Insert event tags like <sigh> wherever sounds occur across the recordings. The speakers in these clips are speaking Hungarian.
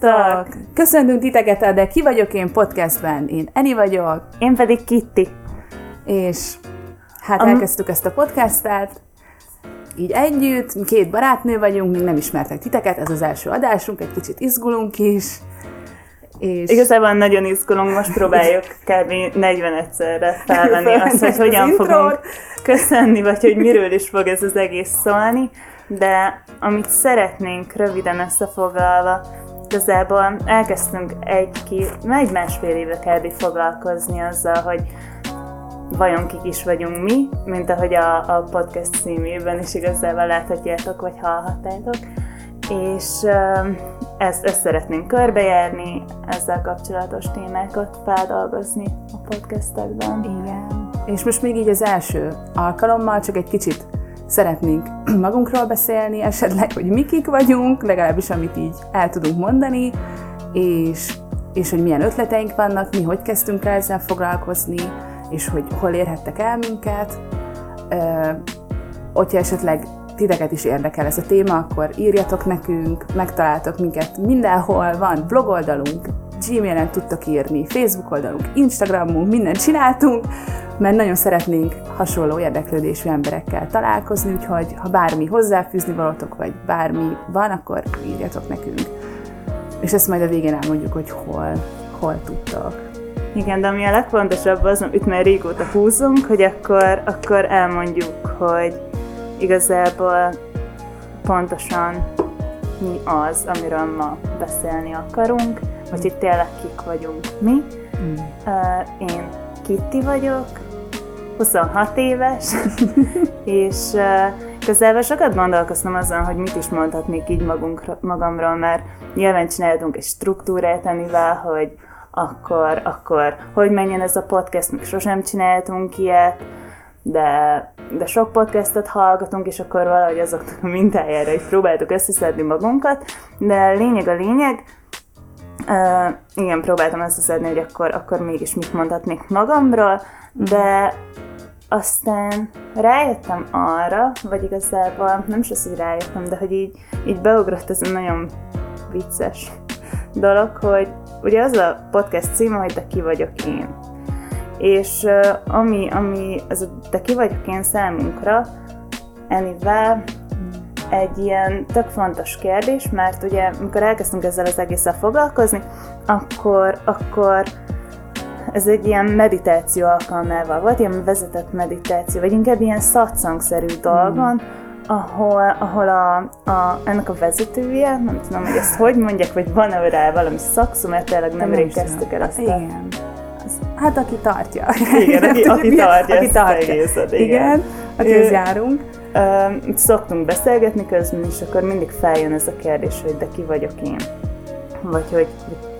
Sziasztok! Köszöntünk titeket a De Ki vagyok én podcastben. Én Eni vagyok. Én pedig Kitti. És hát Am- elkezdtük ezt a podcastet, így együtt, két barátnő vagyunk, még nem ismertek titeket, ez az első adásunk, egy kicsit izgulunk is. És... Igazából nagyon izgulunk, most próbáljuk <laughs> kb. 40-szerre felvenni azt, hogy hogyan fogunk köszönni, vagy hogy miről is fog ez az egész szólni, de amit szeretnénk röviden összefoglalva, igazából elkezdtünk egy-két, egy másfél éve kb. foglalkozni azzal, hogy vajon kik is vagyunk mi, mint ahogy a, a podcast címében is igazából láthatjátok, vagy hallhattátok. És ezt, ezt szeretnénk körbejárni, ezzel kapcsolatos témákat feldolgozni a podcastekben. Igen. És most még így az első alkalommal csak egy kicsit szeretnénk <clears throat> magunkról beszélni, esetleg, hogy mi kik vagyunk, legalábbis amit így el tudunk mondani, és, és hogy milyen ötleteink vannak, mi hogy kezdtünk el ezzel foglalkozni, és hogy hol érhettek el minket. hogyha esetleg titeket is érdekel ez a téma, akkor írjatok nekünk, megtaláltok minket mindenhol, van blogoldalunk, Gmailen tudtok írni, Facebook oldalunk, Instagramunk, mindent csináltunk, mert nagyon szeretnénk hasonló érdeklődésű emberekkel találkozni, úgyhogy ha bármi hozzáfűzni valatok, vagy bármi van, akkor írjatok nekünk. És ezt majd a végén elmondjuk, hogy hol, hol tudtok. Igen, de ami a legfontosabb az, amit már régóta húzunk, hogy akkor, akkor elmondjuk, hogy igazából pontosan mi az, amiről ma beszélni akarunk, hogy itt tényleg kik vagyunk mi. Mm. Uh, én Kitti vagyok, 26 éves, <laughs> és közelben sokat gondolkoztam azon, hogy mit is mondhatnék így magunkra, magamról, mert nyilván csináltunk egy struktúrát amivel, hogy akkor, akkor hogy menjen ez a podcast, még sosem csináltunk ilyet, de, de sok podcastot hallgatunk, és akkor valahogy azoknak a mintájára is próbáltuk összeszedni magunkat, de lényeg a lényeg, uh, igen, próbáltam összeszedni, hogy akkor, akkor mégis mit mondhatnék magamról, de aztán rájöttem arra, vagy igazából nem is az, hogy rájöttem, de hogy így, így beugrott ez a nagyon vicces dolog, hogy ugye az a podcast címe, hogy de ki vagyok én. És uh, ami, ami az a de ki vagyok én számunkra, Enivel egy ilyen tök fontos kérdés, mert ugye, amikor elkezdtünk ezzel az egésszel foglalkozni, akkor, akkor ez egy ilyen meditáció alkalmával volt, ilyen vezetett meditáció, vagy inkább ilyen szatszangszerű dolgon, mm ahol, ahol a, a, ennek a vezetője, nem tudom, hogy ezt hogy mondják, vagy van-e rá valami szakszó, mert tényleg nem rég kezdtük el azt Igen. Az, hát aki tartja. Igen, <laughs> aki, aki tartja, aki tartja. Egészet, igen. igen, akihez járunk. Uh, szoktunk beszélgetni közben, és akkor mindig feljön ez a kérdés, hogy de ki vagyok én? Vagy hogy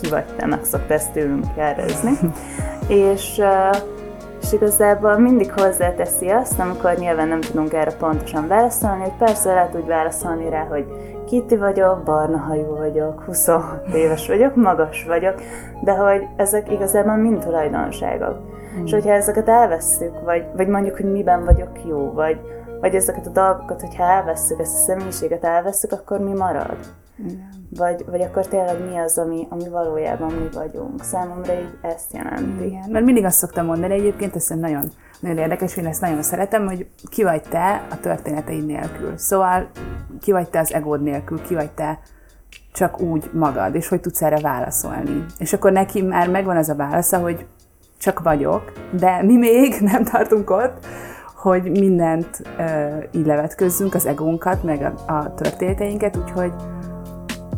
ki vagy te, meg szokta ezt tőlünk kérdezni. és uh, és igazából mindig hozzáteszi azt, amikor nyilván nem tudunk erre pontosan válaszolni, hogy persze lehet úgy válaszolni rá, hogy Kitty vagyok, barna hajú vagyok, 26 éves vagyok, magas vagyok, de hogy ezek igazából mind tulajdonságok. Mm. És hogyha ezeket elvesszük, vagy, vagy mondjuk, hogy miben vagyok jó, vagy, vagy ezeket a dolgokat, hogyha elvesszük, ezt a személyiséget elvesszük, akkor mi marad? Igen. Vagy, vagy akkor tényleg mi az, ami, ami valójában mi vagyunk. Számomra így ezt jelenti. Igen, mert mindig azt szoktam mondani egyébként, ez nagyon, nagyon érdekes, én ezt nagyon szeretem, hogy ki vagy te a történeteid nélkül. Szóval ki vagy te az egód nélkül, ki vagy te csak úgy magad, és hogy tudsz erre válaszolni. És akkor neki már megvan az a válasza, hogy csak vagyok, de mi még <laughs> nem tartunk ott, hogy mindent uh, így levetközzünk, az egónkat, meg a, a történeteinket, úgyhogy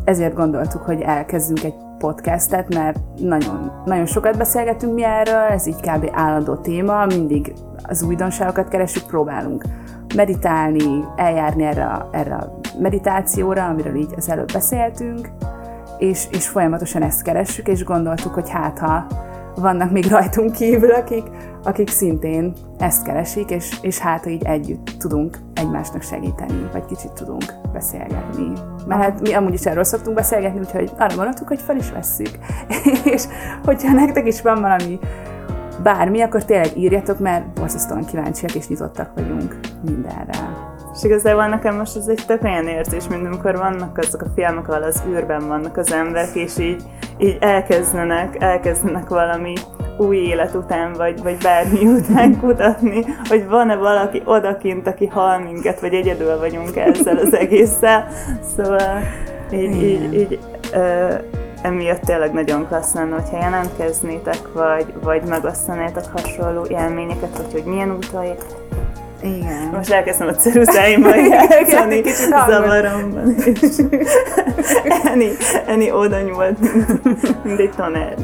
ezért gondoltuk, hogy elkezdünk egy podcastet, mert nagyon, nagyon sokat beszélgetünk mi erről, ez így kb. állandó téma, mindig az újdonságokat keresünk, próbálunk meditálni, eljárni erre, erre a meditációra, amiről így az előbb beszéltünk, és, és folyamatosan ezt keressük, és gondoltuk, hogy hát ha vannak még rajtunk kívül, akik, akik szintén ezt keresik, és, és hát így együtt tudunk egymásnak segíteni, vagy kicsit tudunk beszélgetni. Mert hát mi amúgy is erről szoktunk beszélgetni, úgyhogy arra gondoltuk, hogy fel is vesszük. <laughs> és hogyha nektek is van valami bármi, akkor tényleg írjatok, mert borzasztóan kíváncsiak és nyitottak vagyunk mindenre. És igazából nekem most ez egy tök olyan érzés, mint amikor vannak azok a filmek, ahol az űrben vannak az emberek, és így, így elkezdenek, elkezdenek valami új élet után, vagy, vagy bármi <laughs> után kutatni, hogy van-e valaki odakint, aki hal minket, vagy egyedül vagyunk ezzel az egésszel. Szóval így, így, így ö, emiatt tényleg nagyon klassz lenne, hogyha jelentkeznétek, vagy, vagy megosztanétek hasonló élményeket, vagy hogy milyen útai. Igen. Most elkezdtem a ceruzáimmal <laughs> játszani, zavaromban, <laughs> Eni, Eni oda nyúlt, mint, egy tanár.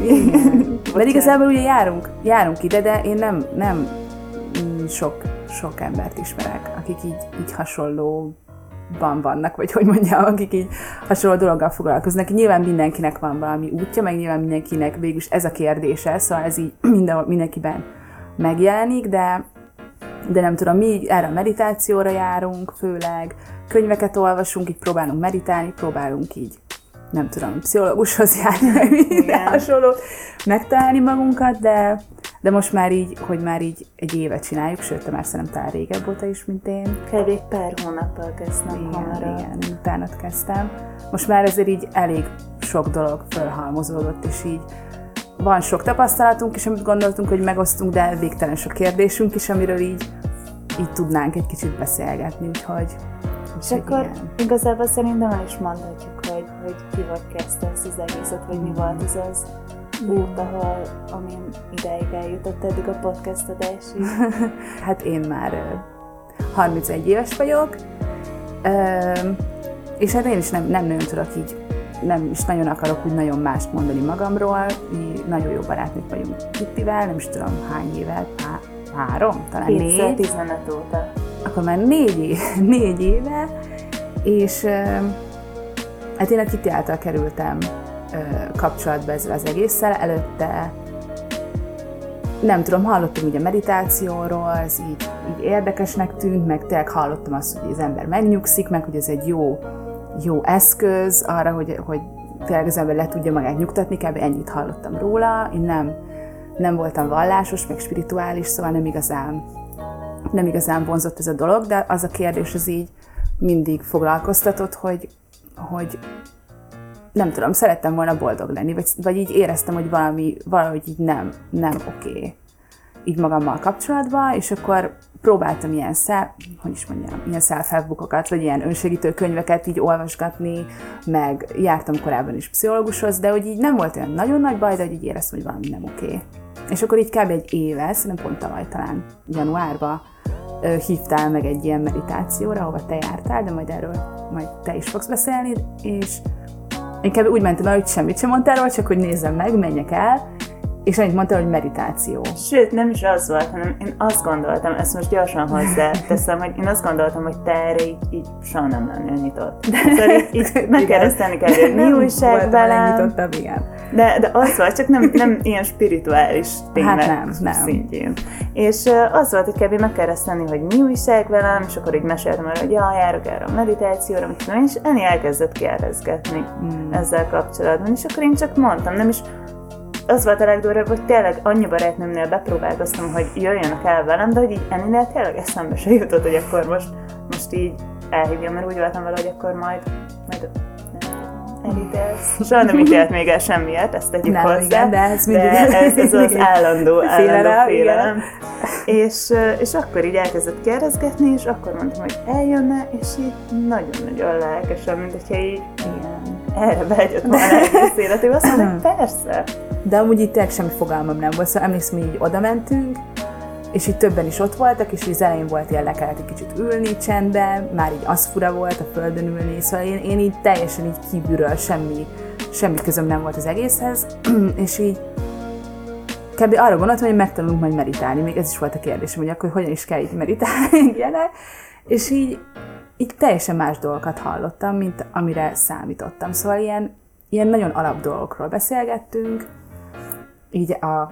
Mert igazából ugye járunk, járunk ide, de én nem, nem sok, sok embert ismerek, akik így, így hasonló van vannak, vagy hogy mondjam, akik így hasonló dologgal foglalkoznak. Nyilván mindenkinek van valami útja, meg nyilván mindenkinek végülis ez a kérdése, szóval ez így <clears throat> mindenhol, mindenkiben megjelenik, de, de nem tudom, mi erre a meditációra járunk, főleg könyveket olvasunk, így próbálunk meditálni, próbálunk így nem tudom, pszichológushoz <laughs> járni, meg minden hasonló, megtalálni magunkat, de, de most már így, hogy már így egy évet csináljuk, sőt, te már szerintem talán régebb óta is, mint én. Kb. egy pár hónappal kezdtem Igen, hamarabb. igen, utánat kezdtem. Most már ezért így elég sok dolog fölhalmozódott, és így van sok tapasztalatunk is, amit gondoltunk, hogy megosztunk, de végtelen sok kérdésünk is, amiről így, így tudnánk egy kicsit beszélgetni, úgyhogy... És akkor igazából szerintem el is mondhatjuk, hogy, hogy ki vagy kezdte ezt az egészet, vagy mi volt az az út, ahol, amin ideig eljutott eddig a podcast adásig. <laughs> hát én már ö, 31 éves vagyok, és hát én is nem, nem nagyon tudok így, nem is nagyon akarok úgy nagyon mást mondani magamról. Mi nagyon jó barátnők vagyunk Kittivel, nem is tudom hány éve, há, három, talán négy. 2015 óta. Akkor már négy, éve, <laughs> négy éve, és hát én a Kitty által kerültem kapcsolatba ezzel az egésszel, előtte nem tudom, hallottam ugye a meditációról, ez így, így érdekesnek tűnt, meg tényleg hallottam azt, hogy az ember megnyugszik, meg hogy ez egy jó, jó eszköz arra, hogy, hogy tényleg az ember le tudja magát nyugtatni, kb. ennyit hallottam róla. Én nem, nem voltam vallásos, meg spirituális, szóval nem igazán, nem igazán vonzott ez a dolog, de az a kérdés az így mindig foglalkoztatott, hogy, hogy nem tudom, szerettem volna boldog lenni, vagy, vagy így éreztem, hogy valami, valahogy így nem, nem oké okay, így magammal kapcsolatban, és akkor próbáltam ilyen, szel, hogy is mondjam, ilyen self vagy ilyen önsegítő könyveket így olvasgatni, meg jártam korábban is pszichológushoz, de hogy így nem volt olyan nagyon nagy baj, de hogy így éreztem, hogy valami nem oké. Okay. És akkor így kb. egy éve, szerintem pont tavaly talán januárban hívtál meg egy ilyen meditációra, ahova te jártál, de majd erről majd te is fogsz beszélni, és Inkább úgy mentem el, hogy semmit sem mondtál róla, csak hogy nézzem meg, menjek el, és annyit mondta, hogy meditáció. Sőt, nem is az volt, hanem én azt gondoltam, ezt most gyorsan hozzá teszem, hogy én azt gondoltam, hogy te erre így, így soha nem lennél nyitott. Szóval így, így megkérdezteni kell, hogy mi újság velem. igen. De, de az volt, csak nem, nem ilyen spirituális témák hát nem, nem. szintjén. És az volt, hogy kb. megkérdezteni, hogy mi újság velem, és akkor így meséltem arra, hogy ja, járok erre a meditációra, mit tudom, és Eni elkezdett kérdezgetni mm. ezzel kapcsolatban, és akkor én csak mondtam, nem is az volt a legdurvább, hogy tényleg annyi barátnőmnél bepróbálkoztam, hogy jöjjenek el velem, de hogy így ennél tényleg eszembe se jutott, hogy akkor most, most így elhívjam, mert úgy voltam vele, hogy akkor majd, majd elítélsz. Soha nem ítélt még el semmiért, ezt tegyük nem, hozzá. Igen, de ez, mindig de ez, ez az állandó, állandó félelem. És, és akkor így elkezdett kérdezgetni, és akkor mondtam, hogy eljönne, és így nagyon-nagyon lelkesen, mint hogyha így erre behagyott volna egész életében. Azt mondom, persze. De amúgy itt tényleg semmi fogalmam nem volt, szóval emlékszem, hogy így oda mentünk, és így többen is ott voltak, és az elején volt ilyen le kellett egy kicsit ülni csendben, már így az fura volt a földön ülni, szóval én, én így teljesen így kívülről semmi, semmi közöm nem volt az egészhez, <clears throat> és így kb. arra gondoltam, hogy megtanulunk majd meditálni, még ez is volt a kérdésem, hogy akkor hogyan is kell így meditálni, <laughs> ilyenek, és így, így teljesen más dolgokat hallottam, mint amire számítottam. Szóval ilyen, ilyen nagyon alap dolgokról beszélgettünk, így a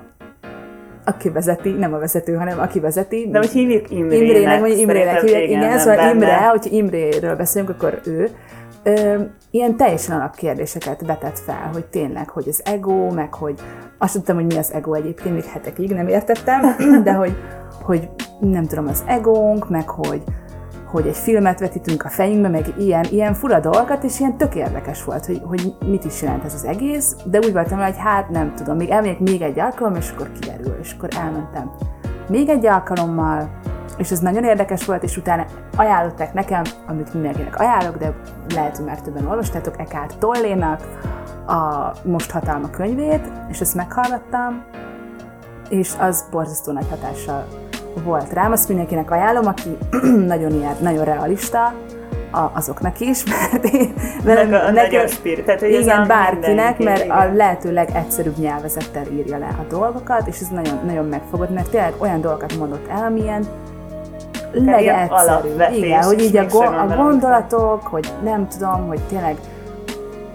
aki vezeti, nem a vezető, hanem aki vezeti. De hogy hívjuk Imrének. Imrének, vagy Imrének hívják, igen, igen szóval benne. Imre, hogyha Imréről beszélünk, akkor ő. Ö, ilyen teljesen alapkérdéseket vetett fel, hogy tényleg, hogy az ego, meg hogy azt tudtam, hogy mi az ego egyébként, még hetekig nem értettem, <clears throat> de hogy, hogy nem tudom, az egónk, meg hogy, hogy egy filmet vetítünk a fejünkbe, meg ilyen, ilyen fura dolgokat, és ilyen tök érdekes volt, hogy, hogy mit is jelent ez az egész, de úgy voltam, hogy hát nem tudom, még elmegyek még egy alkalom, és akkor kiderül, és akkor elmentem. Még egy alkalommal, és ez nagyon érdekes volt, és utána ajánlották nekem, amit mindenkinek ajánlok, de lehet, hogy már többen olvastátok, Eckhart Tollénak a Most hatalma könyvét, és ezt meghallgattam, és az borzasztó nagy hatással volt rám. Azt mindenkinek ajánlom, aki <clears throat> nagyon ilyen, nagyon realista, a, azoknak is, <laughs> mert én velem, a, a nekem, spirit, tehát, hogy igen, bárkinek, mert igen. a lehető legegyszerűbb nyelvezettel írja le a dolgokat, és ez nagyon, nagyon megfogott, mert tényleg olyan dolgokat mondott el, amilyen legegyszerűbb. Igen, hogy így a, go- a gondolatok, hogy nem tudom, hogy tényleg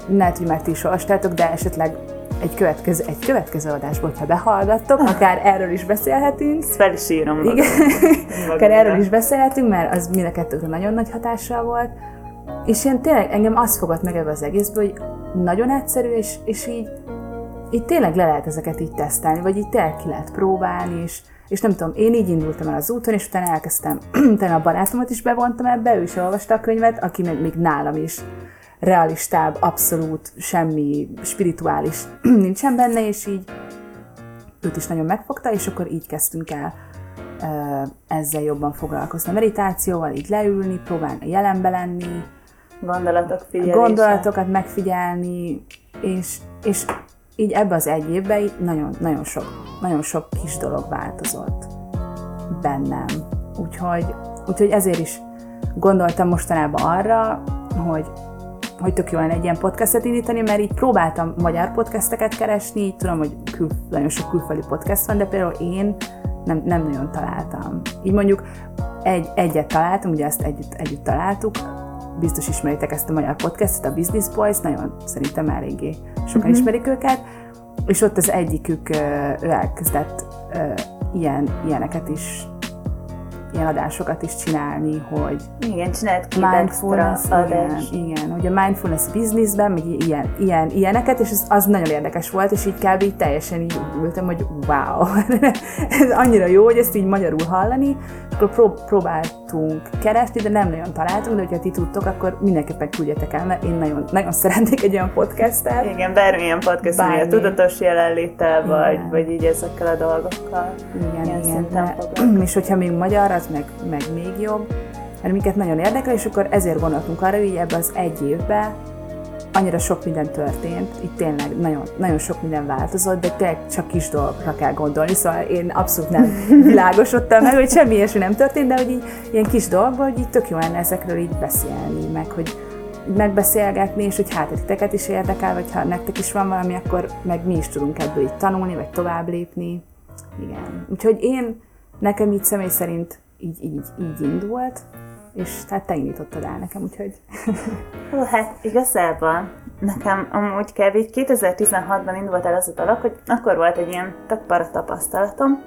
lehet, hogy már ti is olvastátok, de esetleg egy következő, egy következő adásból, hogyha behallgattok, akár erről is beszélhetünk. Ezt fel is írom. Igen. <laughs> akár erről is beszélhetünk, mert az mind a kettőkre nagyon nagy hatással volt. És én tényleg engem azt fogott meg ebbe az egészből, hogy nagyon egyszerű, és, és így, így tényleg le lehet ezeket így tesztelni, vagy így tényleg ki lehet próbálni, és, és nem tudom, én így indultam el az úton, és utána elkezdtem, <clears throat> utána a barátomat is bevontam ebbe, ő is olvasta a könyvet, aki még, még nálam is realistább, abszolút semmi spirituális <clears throat> nincsen benne, és így őt is nagyon megfogta, és akkor így kezdtünk el ezzel jobban foglalkozni. A meditációval így leülni, próbálni jelenbe lenni, gondolatok figyelése. gondolatokat megfigyelni, és, és így ebbe az egy évben nagyon, nagyon, sok, nagyon sok kis dolog változott bennem. Úgyhogy, úgyhogy ezért is gondoltam mostanában arra, hogy hogy tök jó lenne egy ilyen podcastet indítani, mert így próbáltam magyar podcasteket keresni, így tudom, hogy kül, nagyon sok külföldi podcast van, de például én nem, nem nagyon találtam. Így mondjuk egy, egyet találtam, ugye ezt együtt, együtt találtuk, biztos ismeritek ezt a magyar podcastet, a Business Boys, nagyon szerintem eléggé sokan mm-hmm. ismerik őket, és ott az egyikük, ő elkezdett ilyen, ilyeneket is ilyen adásokat is csinálni, hogy igen, csinált két mindfulness, igen, igen, hogy a mindfulness businessben, még ilyen, ilyen, ilyeneket, és ez az nagyon érdekes volt, és így kb. így teljesen így ültem, hogy wow, <laughs> ez annyira jó, hogy ezt így magyarul hallani, akkor prób- próbáltunk keresni, de nem nagyon találtunk, de hogyha ti tudtok, akkor mindenképpen küldjetek el, mert én nagyon, nagyon szeretnék egy olyan podcastet. Igen, bármilyen podcast, Bármi. a tudatos jelenléttel, vagy, vagy így ezekkel a dolgokkal. Igen, igen. De, <clears throat> és hogyha még magyar, az meg, meg még jobb, mert minket nagyon érdekel, és akkor ezért gondoltunk arra, hogy ebbe az egy évben annyira sok minden történt, itt tényleg nagyon, nagyon sok minden változott, de tényleg csak kis dolgokra kell gondolni, szóval én abszolút nem <laughs> világosodtam meg, hogy semmi ilyesmi nem történt, de hogy így, ilyen kis dolgokban, hogy így tök jó lenne ezekről így beszélni, meg hogy megbeszélgetni, és hogy hát titeket is érdekel, vagy ha nektek is van valami, akkor meg mi is tudunk ebből így tanulni, vagy tovább lépni. Igen. Úgyhogy én, nekem így személy szerint így, így, így indult, és tehát te indítottad el nekem, úgyhogy... Hú, hát igazából nekem amúgy kb. 2016-ban indult el az a dolog, hogy akkor volt egy ilyen tök para tapasztalatom.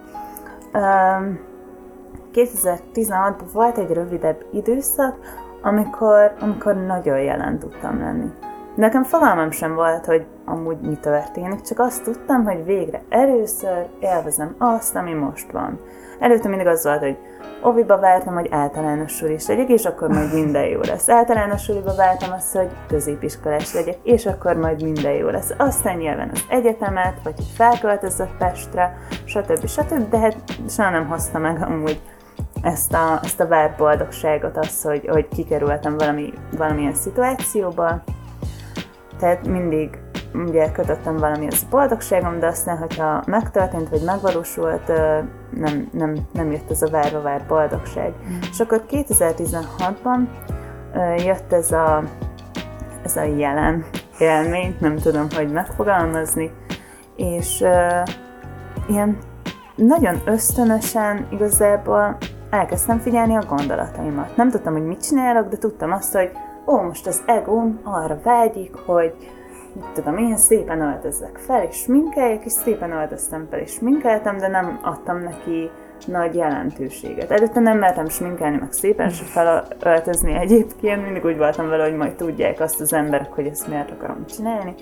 2016-ban volt egy rövidebb időszak, amikor, amikor nagyon jelen tudtam lenni. Nekem fogalmam sem volt, hogy amúgy mi történik, csak azt tudtam, hogy végre először élvezem azt, ami most van. Előtte mindig az volt, hogy oviba vártam, hogy általános is legyek, és akkor majd minden jó lesz. Általános suliba vártam azt, hogy középiskolás legyek, és akkor majd minden jó lesz. Aztán nyilván az egyetemet, vagy hogy felköltözött Pestre, stb. stb. De hát soha nem hozta meg amúgy ezt a, ezt a várt boldogságot, azt, hogy, hogy kikerültem valami, valamilyen szituációba. Tehát mindig ugye kötöttem valamihez a boldogságom, de aztán, hogyha megtörtént, vagy megvalósult, nem, nem, nem jött ez a várva vár boldogság. Mm. És akkor 2016-ban jött ez a, ez a jelen élmény, nem tudom, hogy megfogalmazni, és uh, ilyen nagyon ösztönösen igazából elkezdtem figyelni a gondolataimat. Nem tudtam, hogy mit csinálok, de tudtam azt, hogy ó, most az egóm arra vágyik, hogy tudom én, szépen öltözzek fel, és sminkeljek, és szépen öltöztem fel, és sminkeltem, de nem adtam neki nagy jelentőséget. Előtte nem mertem sminkelni, meg szépen se felöltözni egyébként, mindig úgy voltam vele, hogy majd tudják azt az emberek, hogy ezt miért akarom csinálni.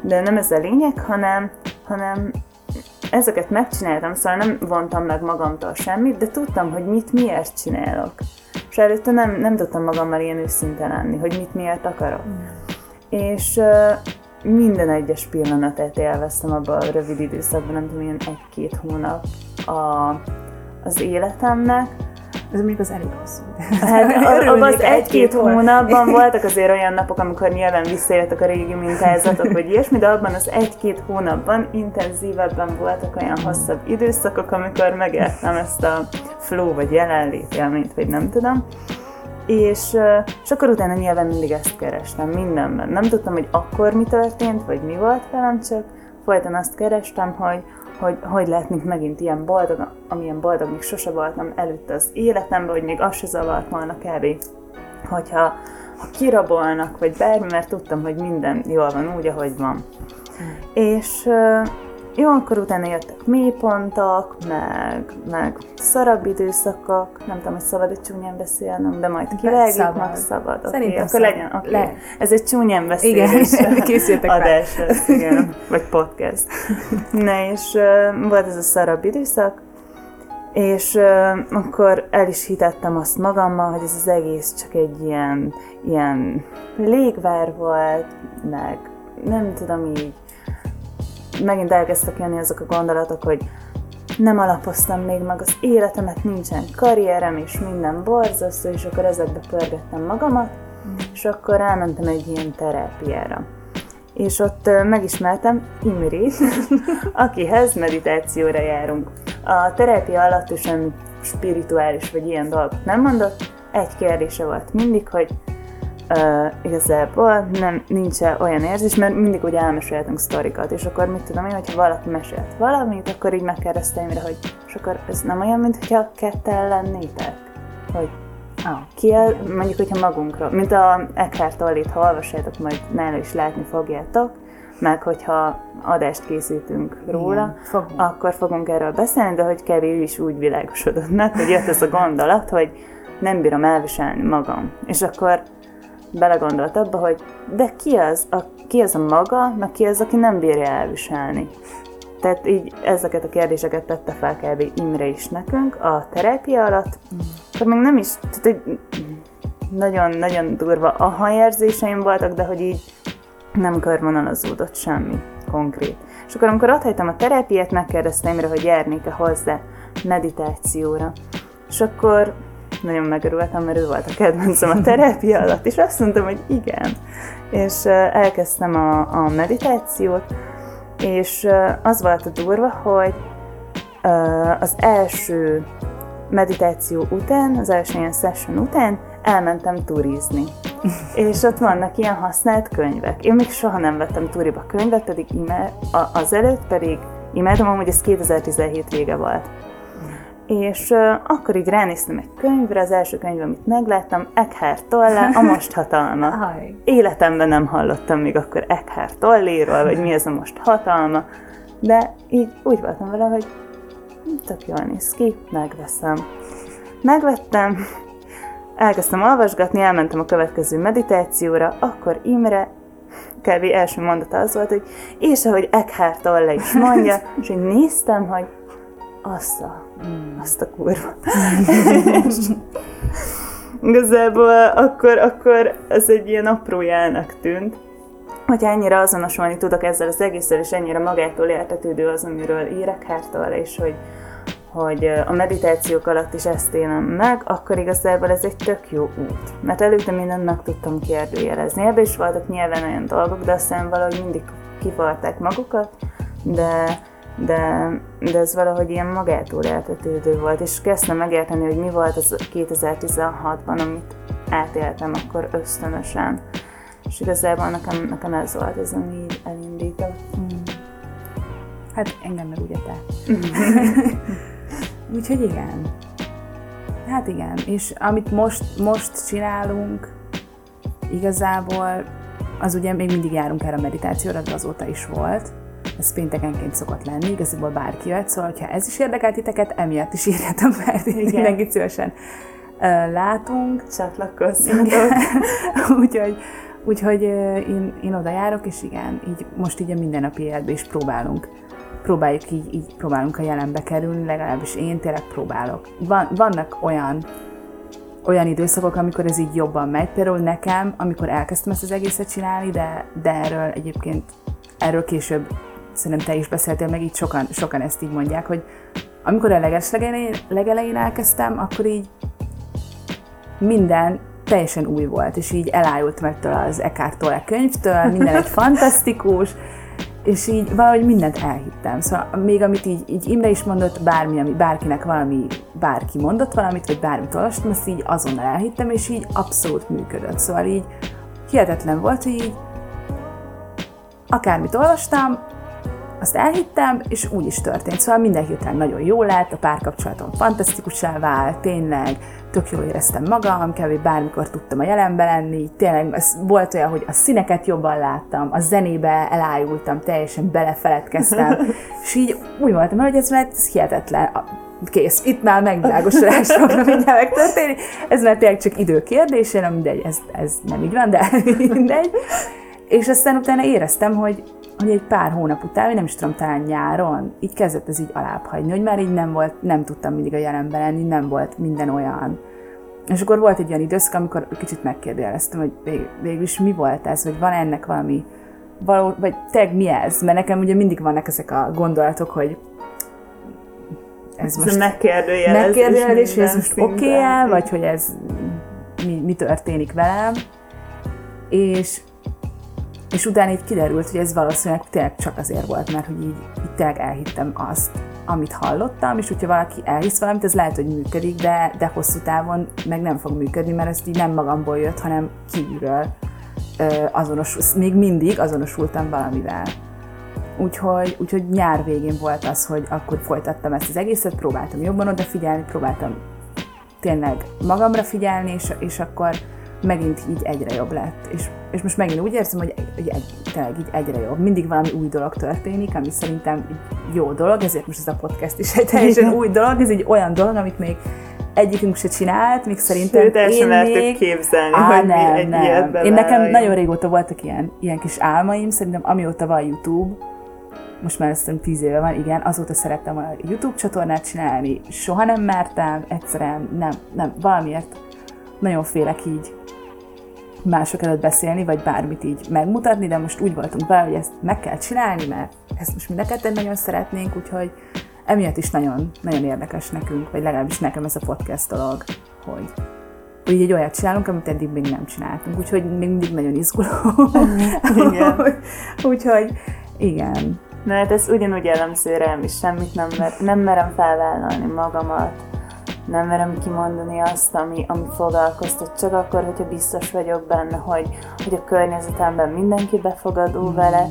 De nem ez a lényeg, hanem, hanem ezeket megcsináltam, szóval nem vontam meg magamtól semmit, de tudtam, hogy mit miért csinálok. És előtte nem, nem tudtam magammal ilyen őszinte lenni, hogy mit miért akarok. Mm. És minden egyes pillanatát élveztem abban a rövid időszakban, nem tudom, ilyen egy-két hónap a, az életemnek, ez még az elég hosszú. Hát <laughs> abban az egy-két hónapban <laughs> voltak azért olyan napok, amikor nyilván visszajöttek a régi mintázatok, vagy ilyesmi, de abban az egy-két hónapban intenzívebben voltak olyan hosszabb időszakok, amikor megértem ezt a flow vagy jelenlét élményt, vagy nem tudom. És, és akkor utána nyilván mindig ezt kerestem mindenben. Nem tudtam, hogy akkor mi történt, vagy mi volt velem, csak folyton azt kerestem, hogy hogy hogy lehetnék megint ilyen boldog, amilyen boldog még sose voltam előtte az életemben, hogy még az se zavart volna kb. Hogyha ha kirabolnak, vagy bármi, mert tudtam, hogy minden jól van úgy, ahogy van. Hmm. És jó, akkor utána jöttek mélypontok, meg, meg szarabb időszakok, nem tudom, hogy szabad egy csúnyán beszélnem, de majd kivágjuk, meg szabad. Szerintem okay, akkor legyen, okay. le. Ez egy csúnyán beszélés. Igen, <laughs> készültek adás lesz, igen, vagy podcast. Na, és uh, volt ez a szarabb időszak, és uh, akkor el is hitettem azt magammal, hogy ez az egész csak egy ilyen, ilyen légvár volt, meg nem tudom így, megint elkezdtek jönni azok a gondolatok, hogy nem alapoztam még meg az életemet, nincsen karrierem, és minden borzasztó, és akkor ezekbe pörgettem magamat, és akkor elmentem egy ilyen terápiára. És ott megismertem Imrit, <laughs> akihez meditációra járunk. A terápia alatt is semmi spirituális vagy ilyen dolgot nem mondott, egy kérdése volt mindig, hogy uh, igazából nem, nincs olyan érzés, mert mindig úgy elmeséltünk sztorikat, és akkor mit tudom én, hogyha valaki mesélt valamit, akkor így megkérdeztem rá, hogy és akkor ez nem olyan, mint hogyha ketten lennétek? Hogy ah. ki el, mondjuk, hogyha magunkra, mint a Eckhart Tollit, ha olvassátok, majd nála is látni fogjátok, meg hogyha adást készítünk róla, Igen, fogunk. akkor fogunk erről beszélni, de hogy kevés is úgy világosodott meg, hogy jött ez a gondolat, hogy nem bírom elviselni magam. És akkor belegondolt abba, hogy de ki az, a, ki az a maga, meg ki az, aki nem bírja elviselni. Tehát így ezeket a kérdéseket tette fel kb. Imre is nekünk a terápia alatt, akkor még nem is, tehát nagyon-nagyon durva aha érzéseim voltak, de hogy így nem körvonalazódott semmi konkrét. És akkor amikor ott a terápiát, megkérdeztem Imre, hogy járnék-e hozzá meditációra. És akkor nagyon megörültem, mert ő volt a kedvencem a terápia alatt, és azt mondtam, hogy igen. És elkezdtem a, a meditációt, és az volt a durva, hogy az első meditáció után, az első ilyen session után elmentem turizni. <laughs> és ott vannak ilyen használt könyvek. Én még soha nem vettem turiba könyvet, pedig ime, azelőtt pedig imádom, hogy ez 2017 vége volt. És uh, akkor így ránéztem egy könyvre, az első könyv, amit megláttam, Eckhart Tolle, A Most Hatalma. <laughs> Életemben nem hallottam még akkor Eckhart Tolléről, vagy mi ez a Most Hatalma, de így úgy voltam vele, hogy tök jól néz ki, megveszem. Megvettem, elkezdtem olvasgatni, elmentem a következő meditációra, akkor Imre kb. első mondata az volt, hogy és ahogy Eckhart Tolle is mondja, <laughs> és én néztem, hogy azt a, mm. Azt a kurva. <laughs> Igazából akkor, akkor ez egy ilyen apró jelnek tűnt, hogy ennyire azonosulni tudok ezzel az egésszel, és ennyire magától értetődő az, amiről írek hártól, és hogy, hogy a meditációk alatt is ezt élem meg, akkor igazából ez egy tök jó út. Mert előtte mindent meg tudtam kérdőjelezni. Ebben is voltak nyilván olyan dolgok, de aztán valahogy mindig kivarták magukat, de de, de ez valahogy ilyen magától eltetődő volt, és kezdtem megérteni, hogy mi volt az 2016-ban, amit átéltem akkor ösztönösen. És igazából nekem, nekem ez volt ez, ami így elindított. Mm. Hát engem meg ugye te. <laughs> Úgyhogy igen. Hát igen, és amit most, most csinálunk, igazából az ugye még mindig járunk erre a meditációra, de azóta is volt, ez péntekenként szokott lenni, igazából bárki jöhet, szóval ha ez is érdekel titeket, emiatt is írjátok fel, mindenkit szívesen látunk. Csatlakozzatok. <laughs> úgyhogy, úgyhogy én, én oda járok, és igen, így most így a mindennapi életben is próbálunk próbáljuk így, így próbálunk a jelenbe kerülni, legalábbis én tényleg próbálok. Van, vannak olyan olyan időszakok, amikor ez így jobban megy. Például nekem, amikor elkezdtem ezt az egészet csinálni, de, de erről egyébként, erről később szerintem te is beszéltél, meg így sokan, sokan ezt így mondják, hogy amikor a leges legelején, legelején elkezdtem, akkor így minden teljesen új volt, és így elájult meg az Eckhart Tolle könyvtől, minden egy <laughs> fantasztikus, és így valahogy mindent elhittem. Szóval még amit így, így Imre is mondott, bármi, ami bárkinek valami, bárki mondott valamit, vagy bármit olvastam, azt így azonnal elhittem, és így abszolút működött. Szóval így hihetetlen volt, hogy így akármit olvastam, azt elhittem, és úgy is történt. Szóval minden hirtelen nagyon jó lett, a párkapcsolatom fantasztikusá vált, tényleg tök jól éreztem magam, kb. bármikor tudtam a jelenbe lenni, tényleg ez volt olyan, hogy a színeket jobban láttam, a zenébe elájultam, teljesen belefeledkeztem, <laughs> és így úgy voltam, hogy ez mert ez hihetetlen, kész, itt már megvilágosodás fogna <laughs> mindjárt megtörténni, ez már tényleg csak idő kérdése, nem mindegy, ez, ez nem így van, de <laughs> mindegy. És aztán utána éreztem, hogy, hogy egy pár hónap után, nem is tudom, talán nyáron, így kezdett ez így alább hagyni, hogy már így nem volt, nem tudtam mindig a jelenben lenni, nem volt minden olyan. És akkor volt egy olyan időszak, amikor kicsit megkérdeztem, hogy vég, végül is mi volt ez, vagy van ennek valami, való, vagy tényleg mi ez? Mert nekem ugye mindig vannak ezek a gondolatok, hogy ez most megkérdőjelezés, megkérdőjelezés hogy ez most oké okay vagy hogy ez mi, mi történik velem. És és utána így kiderült, hogy ez valószínűleg tényleg csak azért volt, mert hogy így, így tényleg elhittem azt, amit hallottam, és hogyha valaki elhisz valamit, ez lehet, hogy működik, de, de hosszú távon meg nem fog működni, mert ez így nem magamból jött, hanem kívülről azonosul, még mindig azonosultam valamivel. Úgyhogy, úgyhogy nyár végén volt az, hogy akkor folytattam ezt az egészet, próbáltam jobban odafigyelni, próbáltam tényleg magamra figyelni, és, és akkor megint így egyre jobb lett. És, és most megint úgy érzem, hogy, hogy egy, tényleg így egyre jobb. Mindig valami új dolog történik, ami szerintem jó dolog, ezért most ez a podcast is egy teljesen új dolog, ez egy olyan dolog, amit még egyikünk se csinált, még szerintem Sőt, el én még... képzelni, Á, hogy nem, egy nem. Én nekem nagyon régóta voltak ilyen, ilyen kis álmaim, szerintem amióta van YouTube, most már azt tíz éve van, igen, azóta szerettem a YouTube csatornát csinálni, soha nem mertem, egyszerűen nem, nem, valamiért nagyon félek így mások előtt beszélni, vagy bármit így megmutatni, de most úgy voltunk vele, hogy ezt meg kell csinálni, mert ezt most mind a ketten nagyon szeretnénk, úgyhogy emiatt is nagyon, nagyon érdekes nekünk, vagy legalábbis nekem ez a podcast dolog, hogy, hogy egy olyat csinálunk, amit eddig még nem csináltunk, úgyhogy még mindig nagyon izguló. igen. <laughs> úgyhogy igen. Na hát ez ugyanúgy jellemző rám is, semmit nem, mer- nem merem felvállalni magamat, nem merem kimondani azt, ami, ami foglalkoztat, csak akkor, hogyha biztos vagyok benne, hogy, hogy a környezetemben mindenki befogadó vele,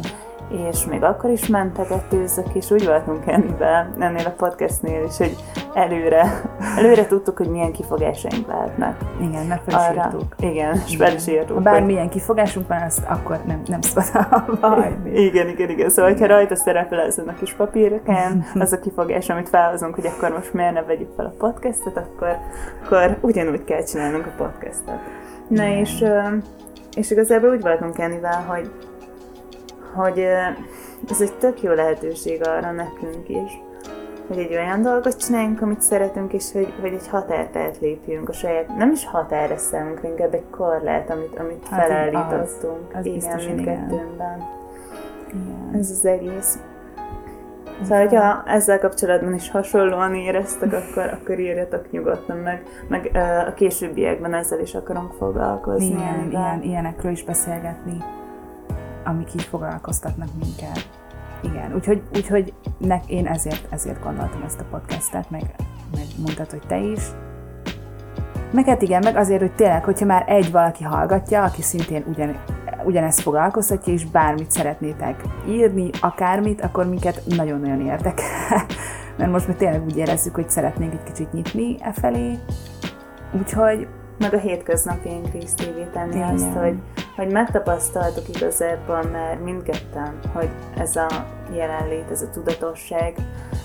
és még akkor is mentegetőzök, és úgy voltunk ennyivel, ennél a podcastnél is, hogy előre, <laughs> előre tudtuk, hogy milyen kifogásaink lehetnek. Igen, meg fel is írtuk. Igen, és fel is írtuk. Ha bármilyen kifogásunk van, azt akkor nem, nem szabad <laughs> hagyni. Igen, igen, igen. Szóval, ha rajta szerepel ezen a kis papírokán, <laughs> az a kifogás, amit felhozunk, hogy akkor most miért ne vegyük fel a podcastet, akkor, akkor ugyanúgy kell csinálnunk a podcastet. Na és, és igazából úgy voltunk Kennivel, hogy hogy ez egy tök jó lehetőség arra nekünk is, hogy egy olyan dolgot csináljunk, amit szeretünk, és hogy, hogy egy határt átlépjünk a saját, nem is határa számunkra, inkább egy korlát, amit, amit hát felállítottunk. Az, az igen, mindkettőnkben. Igen. Ez az egész. Szóval, hogyha ezzel kapcsolatban is hasonlóan éreztek, akkor, akkor írjatok nyugodtan meg, meg a későbbiekben ezzel is akarunk foglalkozni. Igen, ilyen, ilyenekről is beszélgetni amik így foglalkoztatnak minket. Igen, úgyhogy, úgyhogy nek, én ezért, ezért gondoltam ezt a podcastet, meg, meg mondtad, hogy te is. Meg hát igen, meg azért, hogy tényleg, hogyha már egy valaki hallgatja, aki szintén ugyan, ugyanezt foglalkoztatja, és bármit szeretnétek írni, akármit, akkor minket nagyon-nagyon érdekel. <laughs> Mert most már tényleg úgy érezzük, hogy szeretnénk egy kicsit nyitni e felé. Úgyhogy meg a hétköznapjaink részévé tenni Igen. azt, hogy, hogy megtapasztaltuk igazából már mindketten, hogy ez a jelenlét, ez a tudatosság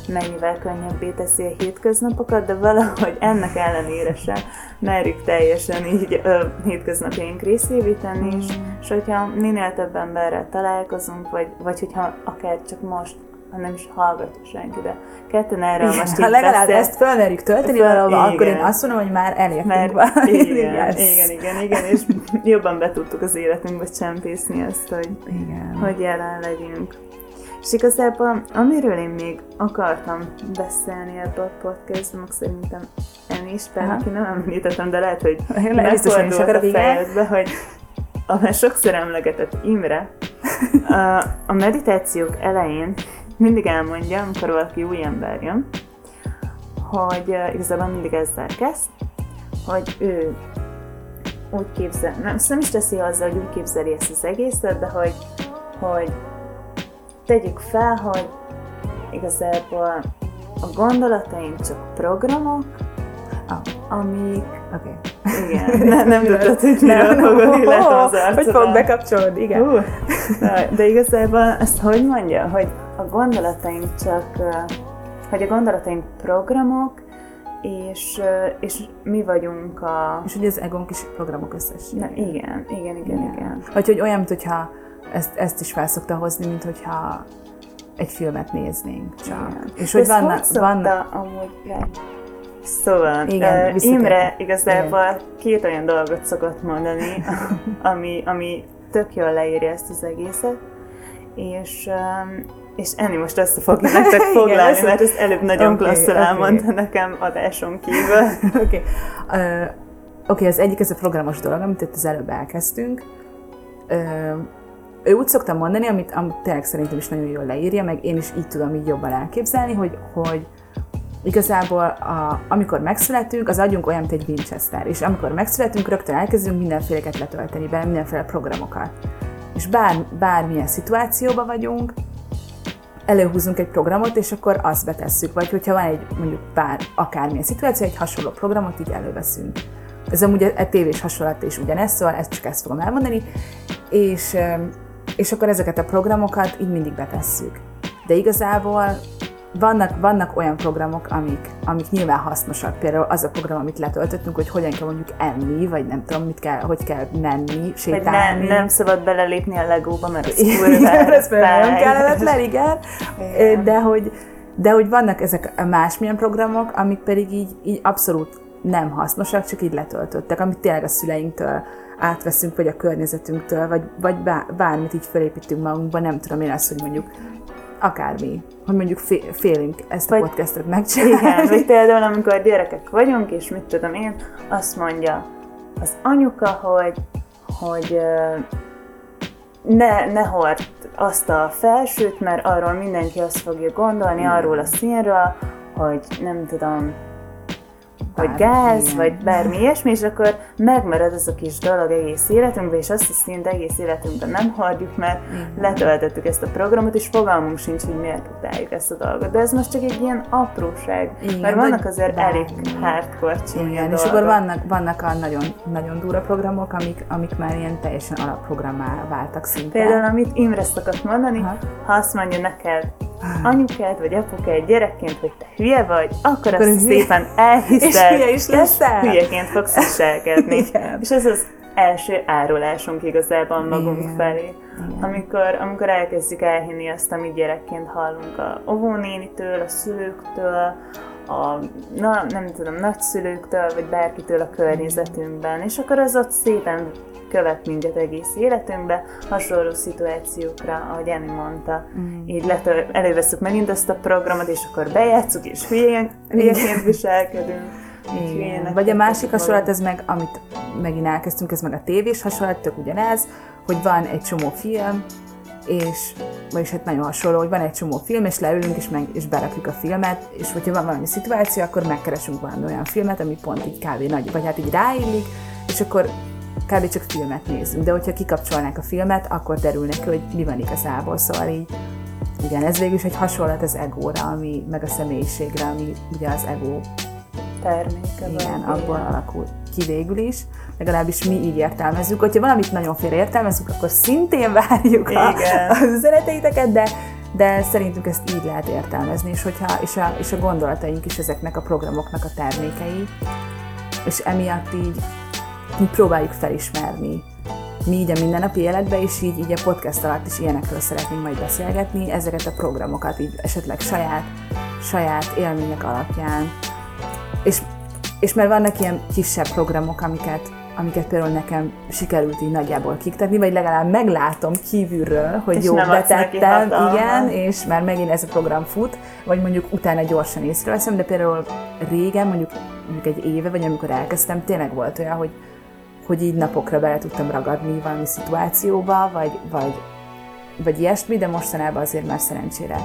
mennyivel könnyebbé teszi a hétköznapokat, de valahogy ennek ellenére sem merjük teljesen így a hétköznapjaink részévé tenni, és, és hogyha minél több emberrel találkozunk, vagy, vagy hogyha akár csak most ha nem is hallgat senki, de ketten erről Igen, most ha legalább beszél- ezt felmerjük tölteni Föl- valahova, akkor én azt mondom, hogy már elértünk valamit. igen, Yes. igen, igen, igen, és jobban be tudtuk az életünkbe csempészni ezt, hogy, Igen. hogy jelen legyünk. És igazából, amiről én még akartam beszélni ebbe a podcastban, meg szerintem én is, bár ki nem említettem, de lehet, hogy megfordult a fejedbe, hogy a már sokszor emlegetett Imre <laughs> a, a meditációk elején mindig elmondja, amikor valaki új ember jön, hogy uh, igazából mindig ezzel kezd, hogy ő úgy képzel, nem, ezt nem is teszi azzal, hogy úgy képzeli ezt az egészet, de hogy, hogy tegyük fel, hogy igazából a gondolataink csak programok, Ah, amik, Oké. igen, <laughs> nem, <laughs> nem tudod, hogy miről fogok, <laughs> illetve az Hogy fog bekapcsolódni, igen. Hú, de, de igazából ezt hogy mondja, hogy a gondolataink csak, hogy a gondolataink programok, és, és mi vagyunk a... És ugye az egónk is programok összessége. Na, igen, igen, igen, igen. Vagy hogy olyan, mintha ezt, ezt is felszokta hozni, mint hogyha egy filmet néznézünk csak. Igen. És hogy vannak, hogy vannak amúgy le? Szóval, Igen, uh. Imre igazából két olyan dolgot szokott mondani, <laughs> ami, ami tök jól leírja ezt az egészet, és, um, és Enni most össze fogja <laughs> nektek Igen, foglalni, össze- mert ezt előbb nagyon Oké, klasszul oké. elmondta nekem adáson kívül. <laughs> Oké. Okay. Uh, Oké, az egyik ez a programos dolog, amit itt az előbb elkezdtünk. Uh, ő úgy szoktam mondani, amit, amit tényleg szerintem is nagyon jól leírja, meg én is így tudom így jobban elképzelni, hogy, hogy igazából a, amikor megszületünk, az agyunk olyan, mint egy Winchester, és amikor megszületünk, rögtön elkezdünk mindenféleket letölteni be, mindenféle programokat. És bár, bármilyen szituációban vagyunk, előhúzunk egy programot, és akkor azt betesszük. Vagy hogyha van egy mondjuk bár akármilyen szituáció, egy hasonló programot így előveszünk. Ez amúgy a, a tévés hasonlat is ugyanez, szóval ezt csak ezt fogom elmondani. És, és akkor ezeket a programokat így mindig betesszük. De igazából vannak, vannak olyan programok, amik, amik nyilván hasznosak. Például az a program, amit letöltöttünk, hogy hogyan kell mondjuk enni, vagy nem tudom, mit kell, hogy kell menni, sétálni. ne, nem szabad belelépni a legóba, mert az Igen, kurva <laughs> ez nem kellemetlen, igen. De hogy, de hogy vannak ezek a másmilyen programok, amik pedig így, így abszolút nem hasznosak, csak így letöltöttek, amit tényleg a szüleinktől átveszünk, vagy a környezetünktől, vagy, vagy bár, bármit így felépítünk magunkba, nem tudom én azt, hogy mondjuk akármi, hogy mondjuk fé- félünk ezt a Vagy- podcastot megcsinálni. Igen, vagy például amikor gyerekek vagyunk, és mit tudom én, azt mondja az anyuka, hogy, hogy ne, ne hord azt a felsőt, mert arról mindenki azt fogja gondolni, arról a színről, hogy nem tudom, Bármi, gáz, igen. vagy bármi ilyesmi, és akkor megmarad az a kis dolog egész életünkben, és azt a szint egész életünkben nem hordjuk, mert letöltettük ezt a programot, és fogalmunk sincs, hogy miért utáljuk ezt a dolgot. De ez most csak egy ilyen apróság, Igen, mert vagy vannak azért bármi. elég hardcore című Igen, és dolgok. akkor vannak, vannak a nagyon, nagyon durva programok, amik, amik már ilyen teljesen alapprogrammá váltak szinte. Például, amit Imre szokott mondani, Aha. ha azt mondja neked anyukád vagy apukád gyerekként, hogy te hülye vagy, akkor, Akkor azt szépen elhiszed, <laughs> Hülye is leszel. hülyeként fogsz viselkedni. <laughs> Igen. És ez az első árulásunk igazából magunk Igen. felé. Amikor, amikor elkezdjük elhinni azt, amit gyerekként hallunk a óvónénitől, a szülőktől, a, na, nem tudom, nagyszülőktől, vagy bárkitől a környezetünkben, és akkor az ott szépen követ minket egész életünkbe, hasonló szituációkra, ahogy Emi mondta. Mm. Így letör, előveszünk megint ezt a programot, és akkor bejátszuk, és hülyeként viselkedünk. Igen. Vagy a másik hasonlat, ez meg, amit megint elkezdtünk, ez meg a tévés hasonlat, tök ugyanez, hogy van egy csomó film, és, vagyis hát nagyon hasonló, hogy van egy csomó film, és leülünk, és, meg, és berakjuk a filmet, és hogyha van valami szituáció, akkor megkeresünk valami olyan filmet, ami pont így kb. nagy, vagy hát így ráillik, és akkor kb. csak filmet nézünk. De hogyha kikapcsolnák a filmet, akkor derül neki, hogy mi van igazából. Szóval így, igen, ez végül is egy hasonlat az egóra, ami, meg a személyiségre, ami ugye az ego terméke igen, abból alakul ki végül is. Legalábbis mi így értelmezzük. Hogyha valamit nagyon félre értelmezünk, akkor szintén <laughs> várjuk a, az üzeneteiteket, de, de szerintünk ezt így lehet értelmezni, és, hogyha, és, a, és a gondolataink is ezeknek a programoknak a termékei, és emiatt így, így próbáljuk felismerni mi így a mindennapi életben, és így, így a podcast alatt is ilyenekről szeretnénk majd beszélgetni, ezeket a programokat így esetleg saját, saját élmények alapján. És, és mert vannak ilyen kisebb programok, amiket, amiket például nekem sikerült így nagyjából kiktetni, vagy legalább meglátom kívülről, hogy És jó betettem, igen, és már megint ez a program fut, vagy mondjuk utána gyorsan észreveszem, de például régen, mondjuk, mondjuk egy éve, vagy amikor elkezdtem, tényleg volt olyan, hogy, hogy így napokra bele tudtam ragadni valami szituációba, vagy, vagy, vagy ilyesmi, de mostanában azért már szerencsére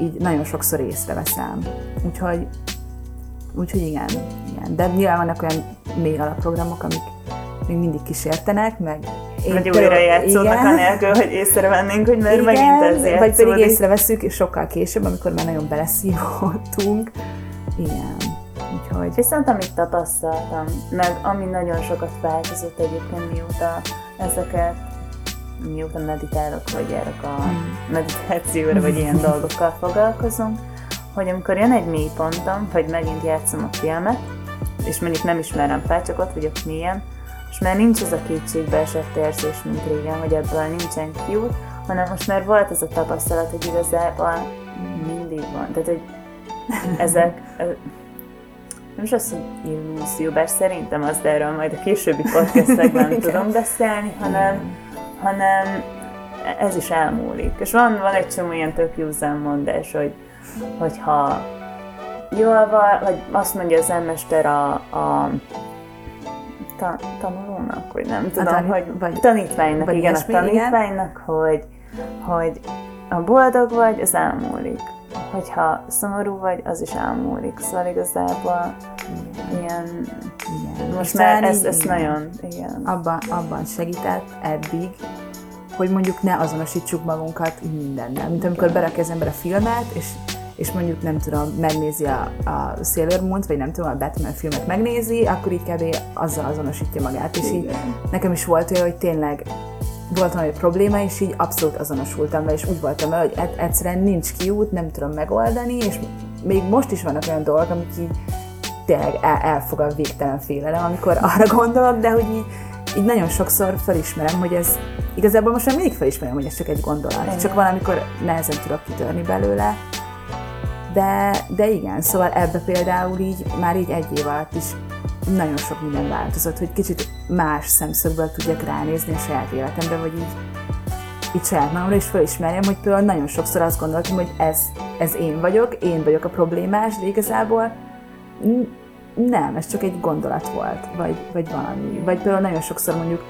így nagyon sokszor észreveszem. Úgyhogy, úgyhogy igen, igen. De nyilván vannak olyan mély alapprogramok, amik még mindig kísértenek, meg Én vagy újra játszódnak igen. anélkül, hogy észrevennénk, hogy mert Igen, megint ez vagy pedig játszódik. észreveszünk és sokkal később, amikor már nagyon beleszívódtunk. Igen, úgyhogy Viszont amit tapasztaltam, meg ami nagyon sokat változott egyébként mióta ezeket, mióta meditálok, vagy járok a meditációra, vagy ilyen dolgokkal foglalkozunk, hogy amikor jön egy mélypontom, vagy megint játszom a filmet, és mondjuk nem ismerem fel, csak ott vagyok mélyen, és már nincs az a kétségbe esett érzés, mint régen, hogy ebből nincsen kiút, hanem most már volt ez a tapasztalat, hogy igazából mindig van. Tehát, hogy <laughs> ezek, nem is az, hogy illúzió, bár szerintem az, de erről majd a későbbi podcastekben <laughs> tudom beszélni, hanem, hanem ez is elmúlik. És van, van egy csomó ilyen tök józan mondás, hogy, hogyha jól van, vagy azt mondja az zenmester a, a ta, tanulónak, vagy nem tudom, tanít- hogy vagy- tanítványnak, vagy igen, ilyesmi, a igen. tanítványnak, hogy, hogy a boldog vagy, az elmúlik. Hogyha szomorú vagy, az is elmúlik. Szóval igazából ilyen, igen. most már ez, ez igen, nagyon, igen. abban, abban segített eddig, hogy mondjuk ne azonosítsuk magunkat mindennel. Mint amikor berakja az ember a filmet, és, és mondjuk nem tudom, megnézi a, a Sailor Moon-t, vagy nem tudom, a Batman filmet megnézi, akkor így kb. azzal azonosítja magát. És így nekem is volt olyan, hogy tényleg volt valami probléma, és így abszolút azonosultam vele, és úgy voltam vele, hogy egyszerűen nincs kiút, nem tudom megoldani, és még most is vannak olyan dolgok, amik így tényleg el, elfog a végtelen félelem, amikor <laughs> arra gondolok, de hogy így, így nagyon sokszor felismerem, hogy ez igazából most már mindig felismerem, hogy ez csak egy gondolat, csak valamikor nehezen tudok kitörni belőle. De, de igen, szóval ebbe például így már így egy év alatt is nagyon sok minden változott, hogy kicsit más szemszögből tudjak ránézni a saját életemre, vagy így, így saját magamra is felismerjem, hogy például nagyon sokszor azt gondoltam, hogy ez, ez én vagyok, én vagyok a problémás, de igazából nem, ez csak egy gondolat volt, vagy, vagy valami. Vagy például nagyon sokszor mondjuk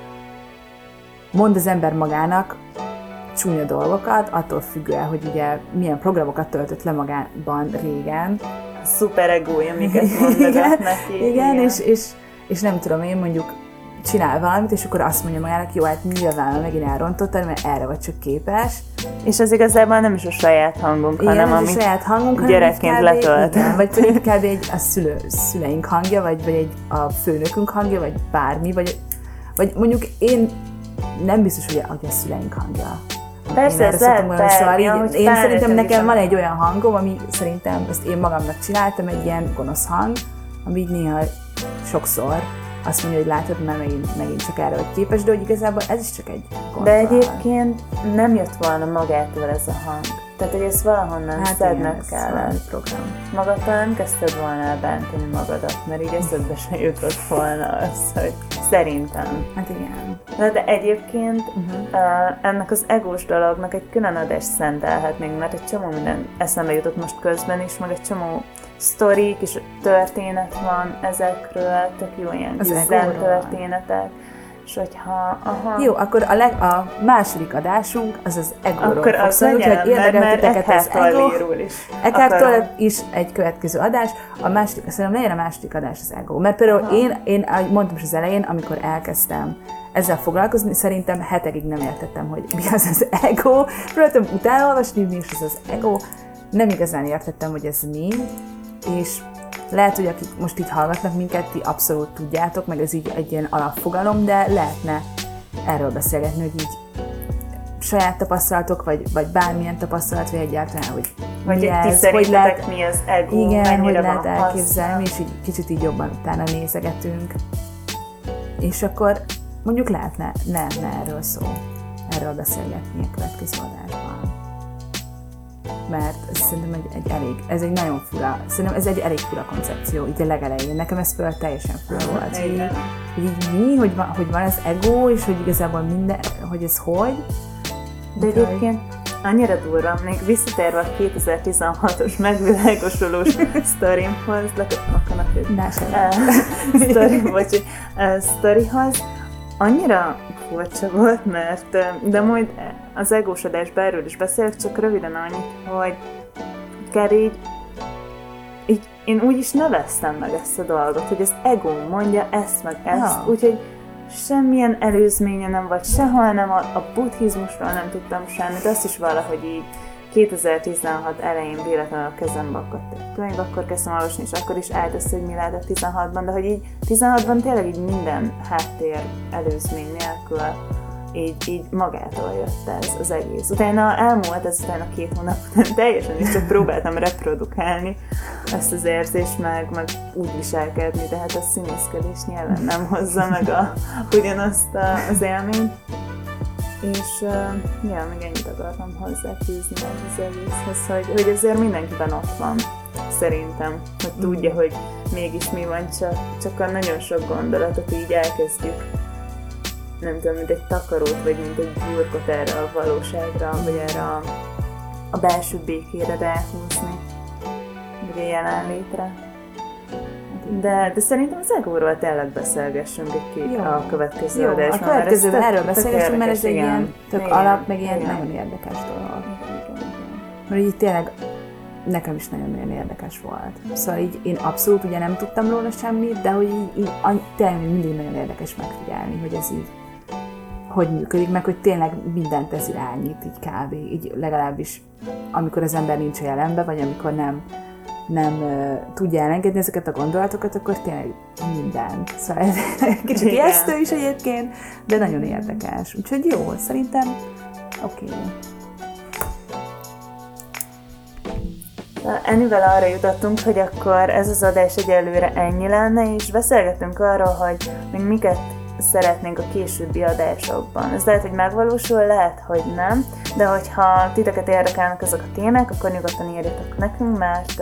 mond az ember magának csúnya dolgokat, attól függően, hogy ugye milyen programokat töltött le magában régen. A szuper egója, amiket mondogat neki. igen, És, és, és nem tudom, én mondjuk csinál valamit, és akkor azt mondja magának, jó, hát nyilván megint elrontottad, mert erre vagy csak képes. és az igazából nem is a saját hangunk, Igen, hanem ez a amit saját hangunk, hanem gyerekként kb. letölt. Igen, vagy pedig <laughs> kb. egy a szülő, szüleink hangja, vagy, vagy egy a főnökünk hangja, vagy bármi, vagy, vagy mondjuk én nem biztos, hogy a, hogy a szüleink hangja. Persze, én ez lehet mondani, szóval így, én szerintem nekem van egy olyan hangom, ami szerintem ezt én magamnak csináltam, egy ilyen gonosz hang, ami így néha sokszor azt mondja, hogy látod, már megint, megint csak erre vagy képes, de hogy igazából ez is csak egy gondolat. De egyébként nem jött volna magától ez a hang. Tehát, hogy ezt valahonnan hát szedned igen, kellett. program. Magadtól nem kezdted volna el bántani magadat, mert így eszedbe se jutott volna az, hogy szerintem. Hát igen. Na de egyébként uh-huh. uh, ennek az egós dolognak egy külön adást szentelhetnénk, mert egy csomó minden eszembe jutott most közben is, meg egy csomó sztorik és történet van ezekről, tök jó ilyen történetek. És hogyha, aha, Jó, akkor a, leg, a második adásunk az az egóról akkor fog szólni, úgyhogy érdekel titeket az ego. Tolle-ról is. Egy következő adás, a második, szerintem legyen a második adás az ego. Mert például én, én, ahogy mondtam is az elején, amikor elkezdtem ezzel foglalkozni, szerintem hetekig nem értettem, hogy mi az az ego. Próbáltam utána olvasni, mi is az az ego. Nem igazán értettem, hogy ez mi, és lehet, hogy akik most így hallgatnak minket, ti abszolút tudjátok, meg ez így egy ilyen alapfogalom, de lehetne erről beszélgetni, hogy így saját tapasztalatok, vagy, vagy bármilyen tapasztalat, vagy egyáltalán, hogy Vagy mi ez, hogy lehet, mi az ego, igen, hogy lehet elképzelni, és így kicsit így jobban utána nézegetünk. És akkor mondjuk lehetne, lehetne erről szó, erről beszélgetni a következő adásban. Mert ez szerintem egy, egy elég, ez egy nagyon fura, szerintem ez egy elég fura koncepció, így a legelején. Nekem ez például teljesen fura volt. Hogy, így, hogy így mi, hogy van, hogy van az ego, és hogy igazából minden, hogy ez hogy. De egyébként annyira durva, még visszatérve a 2016-os megvilágosulós <laughs> sztorimhoz, lekötöm a kanapét. Ne sem. Sztori, bocsi, eh, sztorihoz, annyira furcsa volt, mert, de majd az egós adásban erről is beszélek, csak röviden annyit, hogy kár így, így én úgy is neveztem meg ezt a dolgot, hogy az ego mondja ezt meg ezt, Ja. úgyhogy semmilyen előzménye nem volt, sehol nem, a, a buddhizmusról nem tudtam semmit, azt is valahogy így 2016 elején véletlenül a kezembe akadt egy könyv, akkor kezdtem olvasni, és akkor is állt hogy mi lehetett 16-ban, de hogy így 16-ban tényleg így minden háttér előzmény nélkül így, így magától jött ez az egész. Utána elmúlt ez utána két hónap után <laughs> teljesen, és csak próbáltam reprodukálni ezt az érzést, meg, meg úgy viselkedni, de hát a színészkedés nyilván nem hozza meg a, ugyanazt a, az élményt. És uh, ja, még ennyit akartam hozzáfűzni az egészhez, hogy, hogy azért mindenkiben ott van, szerintem, hogy tudja, hogy mégis mi van, csak, csak a nagyon sok gondolatot így elkezdjük nem tudom, mint egy takarót, vagy mint egy burkot erre a valóságra, vagy erre a, a belső békére ráhúzni, vagy a jelenlétre. De, de szerintem az egóról tényleg beszélgessünk egy két Jó. a következő Jó, a adásban. mert ez következőben tök- erről beszélgessünk, mert ez egy érdekes, ilyen igen. tök Igen, alap, meg ilyen igen. nagyon érdekes dolog. Igen, igen, igen. Mert így tényleg nekem is nagyon-nagyon érdekes volt. Szóval így én abszolút ugye nem tudtam róla semmit, de hogy így, így tényleg mindig nagyon érdekes megfigyelni, hogy ez így hogy működik, meg hogy tényleg mindent ez irányít, így kb. Így legalábbis amikor az ember nincs a jelenben, vagy amikor nem, nem uh, tudja elengedni ezeket a gondolatokat, akkor tényleg minden. Szóval ez kicsit Igen. ijesztő is egyébként, de nagyon érdekes. Úgyhogy jó, szerintem oké. Okay. Ennyivel arra jutottunk, hogy akkor ez az adás egyelőre ennyi lenne, és beszélgetünk arról, hogy még miket szeretnénk a későbbi adásokban. Ez lehet, hogy megvalósul, lehet, hogy nem, de hogyha titeket érdekelnek ezek a témák, akkor nyugodtan írjatok nekünk, mert,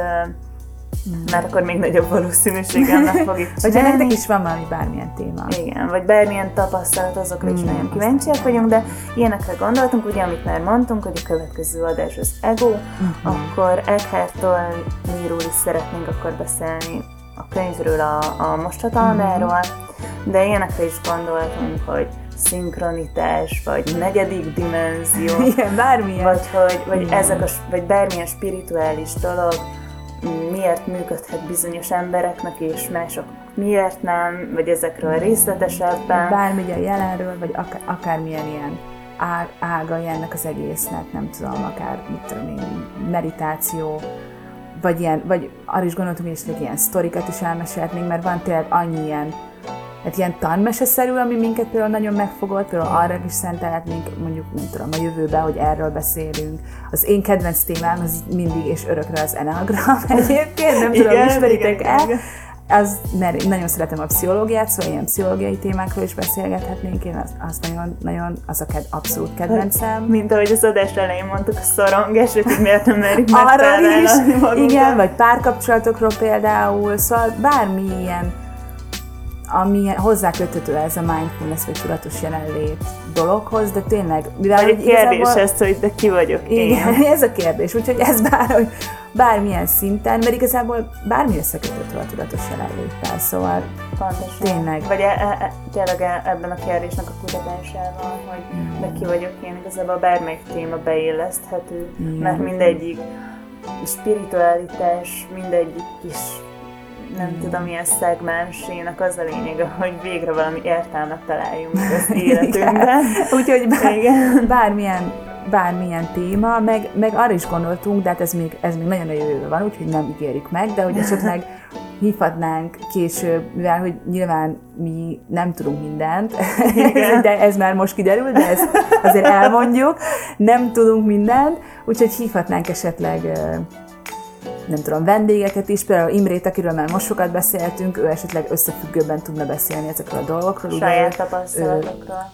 mert akkor még nagyobb valószínűséggel meg fogjuk csinálni. nektek is van valami bármilyen téma. Igen, vagy bármilyen tapasztalat, azokra is Mm, nagyon kíváncsiak vagyunk, de ilyenekre gondoltunk, ugye, amit már mondtunk, hogy a következő adás az ego, Mhm. akkor Eckhart-tól Miről is szeretnénk akkor beszélni könyvről, a, a mostataláról, de ilyenekre is gondoltunk, hogy szinkronitás, vagy negyedik dimenzió, <laughs> Igen, bármilyen. vagy hogy vagy Igen. ezek a, vagy bármilyen spirituális dolog miért működhet bizonyos embereknek és mások miért nem, vagy ezekről részletesebben. Bármi a jelenről, vagy akár, akármilyen ilyen ág, ága ennek az egésznek, nem tudom, akár, mit tudom én, meditáció, vagy, ilyen, vagy arra is gondoltunk, hogy esetleg ilyen sztorikat is elmesélhetnénk, mert van tényleg annyi ilyen, hát ilyen tanmeseszerű, ami minket például nagyon megfogott, például arra is szentelhetnénk, mondjuk, nem tudom, a jövőben, hogy erről beszélünk. Az én kedvenc témám az mindig és örökre az Enneagram <laughs> egyébként, nem tudom, Igen, ismeritek igen, el. igen. Az, mert én nagyon szeretem a pszichológiát, szóval ilyen pszichológiai témákról is beszélgethetnénk, én azt, azt nagyon, nagyon, az a ked, abszolút kedvencem. Mint ahogy az adás elején mondtuk, a szorongás, hogy miért nem merjük Arról is, magunkat. igen, vagy párkapcsolatokról például, szóval bármilyen, ami hozzáköthető ez a mindfulness vagy tudatos jelenlét dologhoz, de tényleg, mivel hogy kérdés igazából- ezt, hogy de ki vagyok én. Igen, <laughs> ez a kérdés. Úgyhogy ez bár, hogy bármilyen szinten, mert igazából bármi összeköthető a tudatos jelenléttel, szóval Pontosan. Tényleg. Vagy e, e, e, tényleg e, ebben a kérdésnek a kutatásával, hogy Mm. de ki vagyok én, igazából bármelyik téma beilleszthető, Igen. mert mindegyik spiritualitás, mindegyik kis nem Igen. tudom, milyen szegmensének az a lényege, hogy végre valami értelmet találjunk az <laughs> életünkben. Úgyhogy bár, Igen. bármilyen, bármilyen téma, meg, meg arra is gondoltunk, de hát ez még, ez még nagyon a jövőben van, úgyhogy nem ígérjük meg, de hogy <laughs> esetleg hívhatnánk később, mivel hogy nyilván mi nem tudunk mindent, <laughs> de ez már most kiderül, de ezt azért elmondjuk, nem tudunk mindent, úgyhogy hívhatnánk esetleg nem tudom, vendégeket is, például Imrét, akiről már most sokat beszéltünk, ő esetleg összefüggőben tudna beszélni ezekről a dolgokról. Saját tapasztalatokról.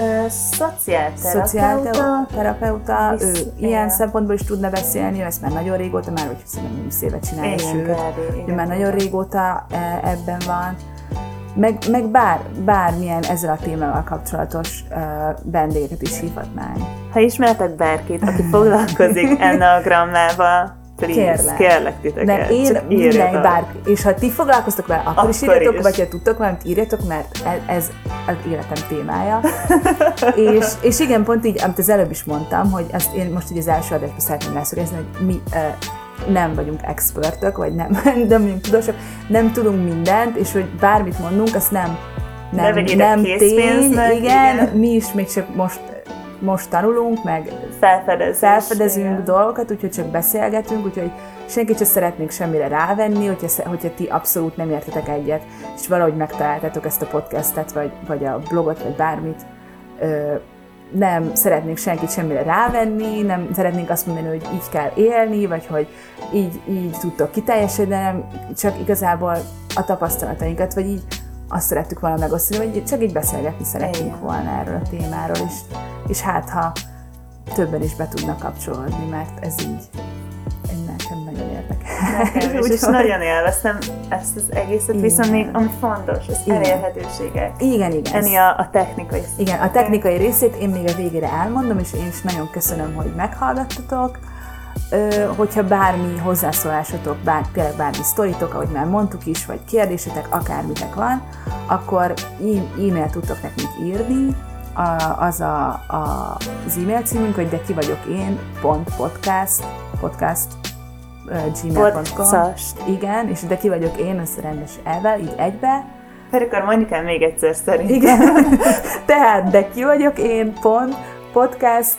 Ö, szociálterapeuta. Szociálterapeuta, ő ilyen szempontból is tudna beszélni, ő ezt már nagyon régóta, már hogy szerintem 20 évet csinálja, sőt, ő már nagyon régóta e, ebben van. Meg, meg bár, bármilyen ezzel a témával kapcsolatos uh, vendégeket is hívhatnánk. Ha ismertek bárkit, aki foglalkozik <laughs> enneagrammával, please, Kérlek. kérlek, titeket, Mert én minden bárki, és ha ti foglalkoztok vele, akkor, is Akkor írjatok, is. vagy ha tudtok valamit, írjatok, mert ez, ez az életem témája. <laughs> és, és igen, pont így, amit az előbb is mondtam, hogy ezt én most így az első adásban szeretném leszögezni, hogy mi uh, nem vagyunk expertök, vagy nem, <laughs> nem vagyunk tudósok, nem tudunk mindent, és hogy bármit mondunk, azt nem, Ne nem, vegyétek nem tény, igen, igen. mi is még csak most, most tanulunk, meg felfedezünk dolgokat, úgyhogy csak beszélgetünk, úgyhogy senkit sem szeretnénk semmire rávenni, hogyha, hogyha ti abszolút nem értetek egyet, és valahogy megtaláltátok ezt a podcastet, vagy, vagy a blogot, vagy bármit, ö, nem szeretnénk senkit semmire rávenni, nem szeretnénk azt mondani, hogy így kell élni, vagy hogy így, így tudtok kiteljesedni, hanem csak igazából a tapasztalatainkat, vagy így azt szerettük volna megosztani, vagy csak így beszélgetni szeretnénk Igen. volna erről a témáról, és, és hát ha többen is be tudnak kapcsolódni, mert ez így nekem nagyon érdekel. Nekem is, <laughs> és Úgyhogy- nagyon élveztem ezt az egészet, Igen. viszont még ami fontos, az Igen. elérhetőségek. Igen, igen. Enni a, a technikai Igen, a technikai részét én még a végére elmondom, és én is nagyon köszönöm, hogy meghallgattatok. Hogyha bármi hozzászólásotok, bár, tényleg bármi sztoritok, ahogy már mondtuk is, vagy kérdésetek, akármitek van, akkor e- e-mail tudtok nekünk írni, a, az a, a, az e-mail címünk, hogy de ki vagyok én, pont podcast, podcast, gmail.com. Igen, és de ki vagyok én, az rendes elvel, így egybe, Pedig akkor el még egyszer szerint. igen. <laughs> Tehát, de ki vagyok én, pont, podcast,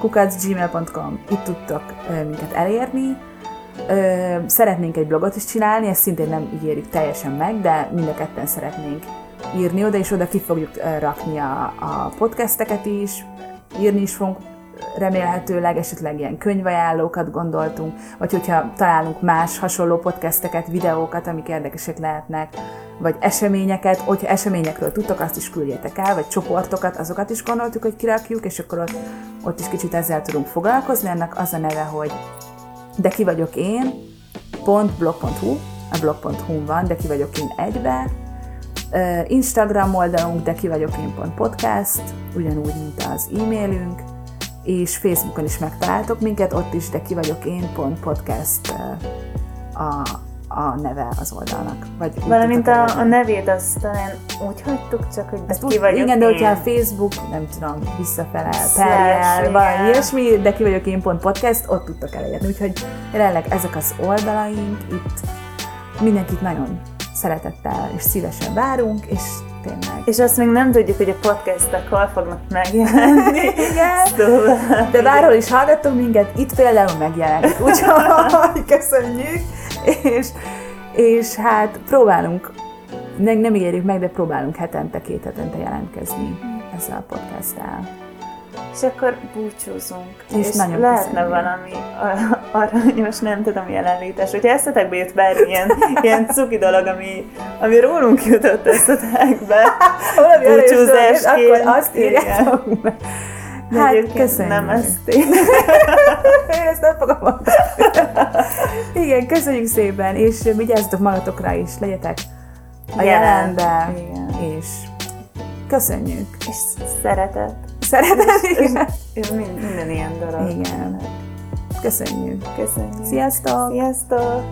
kukacgmail.com. Itt tudtok minket elérni. Szeretnénk egy blogot is csinálni, ezt szintén nem ígérjük teljesen meg, de mind a ketten szeretnénk írni oda, és oda ki fogjuk rakni a, a podcasteket is, írni is fogunk remélhetőleg, esetleg ilyen könyvajánlókat gondoltunk, vagy hogyha találunk más hasonló podcasteket, videókat, amik érdekesek lehetnek, vagy eseményeket, hogyha eseményekről tudtok, azt is küldjétek el, vagy csoportokat, azokat is gondoltuk, hogy kirakjuk, és akkor ott, ott is kicsit ezzel tudunk foglalkozni. Ennek az a neve, hogy de ki vagyok én, .blog.hu, a blog.hu van, de ki vagyok én egybe, Instagram oldalunk, de ki vagyok én pont podcast, ugyanúgy, mint az e-mailünk, és Facebookon is megtaláltok minket, ott is, de ki vagyok én pont podcast a, a neve az oldalnak. Vagy Valamint a, elérni. a nevét azt talán úgy hagytuk, csak hogy Ezt ki vagyok igen, de hogyha a Facebook, nem tudom, visszafelel, Slash, perjel, valami ilyesmi, de ki vagyok én pont podcast, ott tudtok elérni. Úgyhogy jelenleg ezek az oldalaink, itt mindenkit nagyon szeretettel és szívesen várunk, és tényleg. És azt még nem tudjuk, hogy a podcastek hol fognak megjelenni. <laughs> Igen. Szóval... De bárhol is hallgattok minket, itt például megjelenik, <laughs> úgyhogy köszönjük, és, és hát próbálunk, nem, nem ígérjük meg, de próbálunk hetente, két hetente jelentkezni ezzel a podcasttel. És akkor búcsúzunk. És És, nagyon lehetne köszönjük. valami aranyos, nem tudom, jelenlétes. Hogyha eszetekbe jut bármilyen <laughs> ilyen cuki dolog, ami, ami rólunk jutott eszetekbe, <laughs> búcsúzásként. akkor azt írjátok meg. De Hát, köszönjük. Nem ezt én. <laughs> Én ezt nem fogom mondani. Igen, köszönjük szépen, és vigyázzatok magatokra is, legyetek a Jelen. jelenben, Igen. és köszönjük. És szeretet. Szeretet, igen. És mind- minden ilyen dolog. Igen. Köszönjük. Köszönjük. Sziasztok! Sziasztok!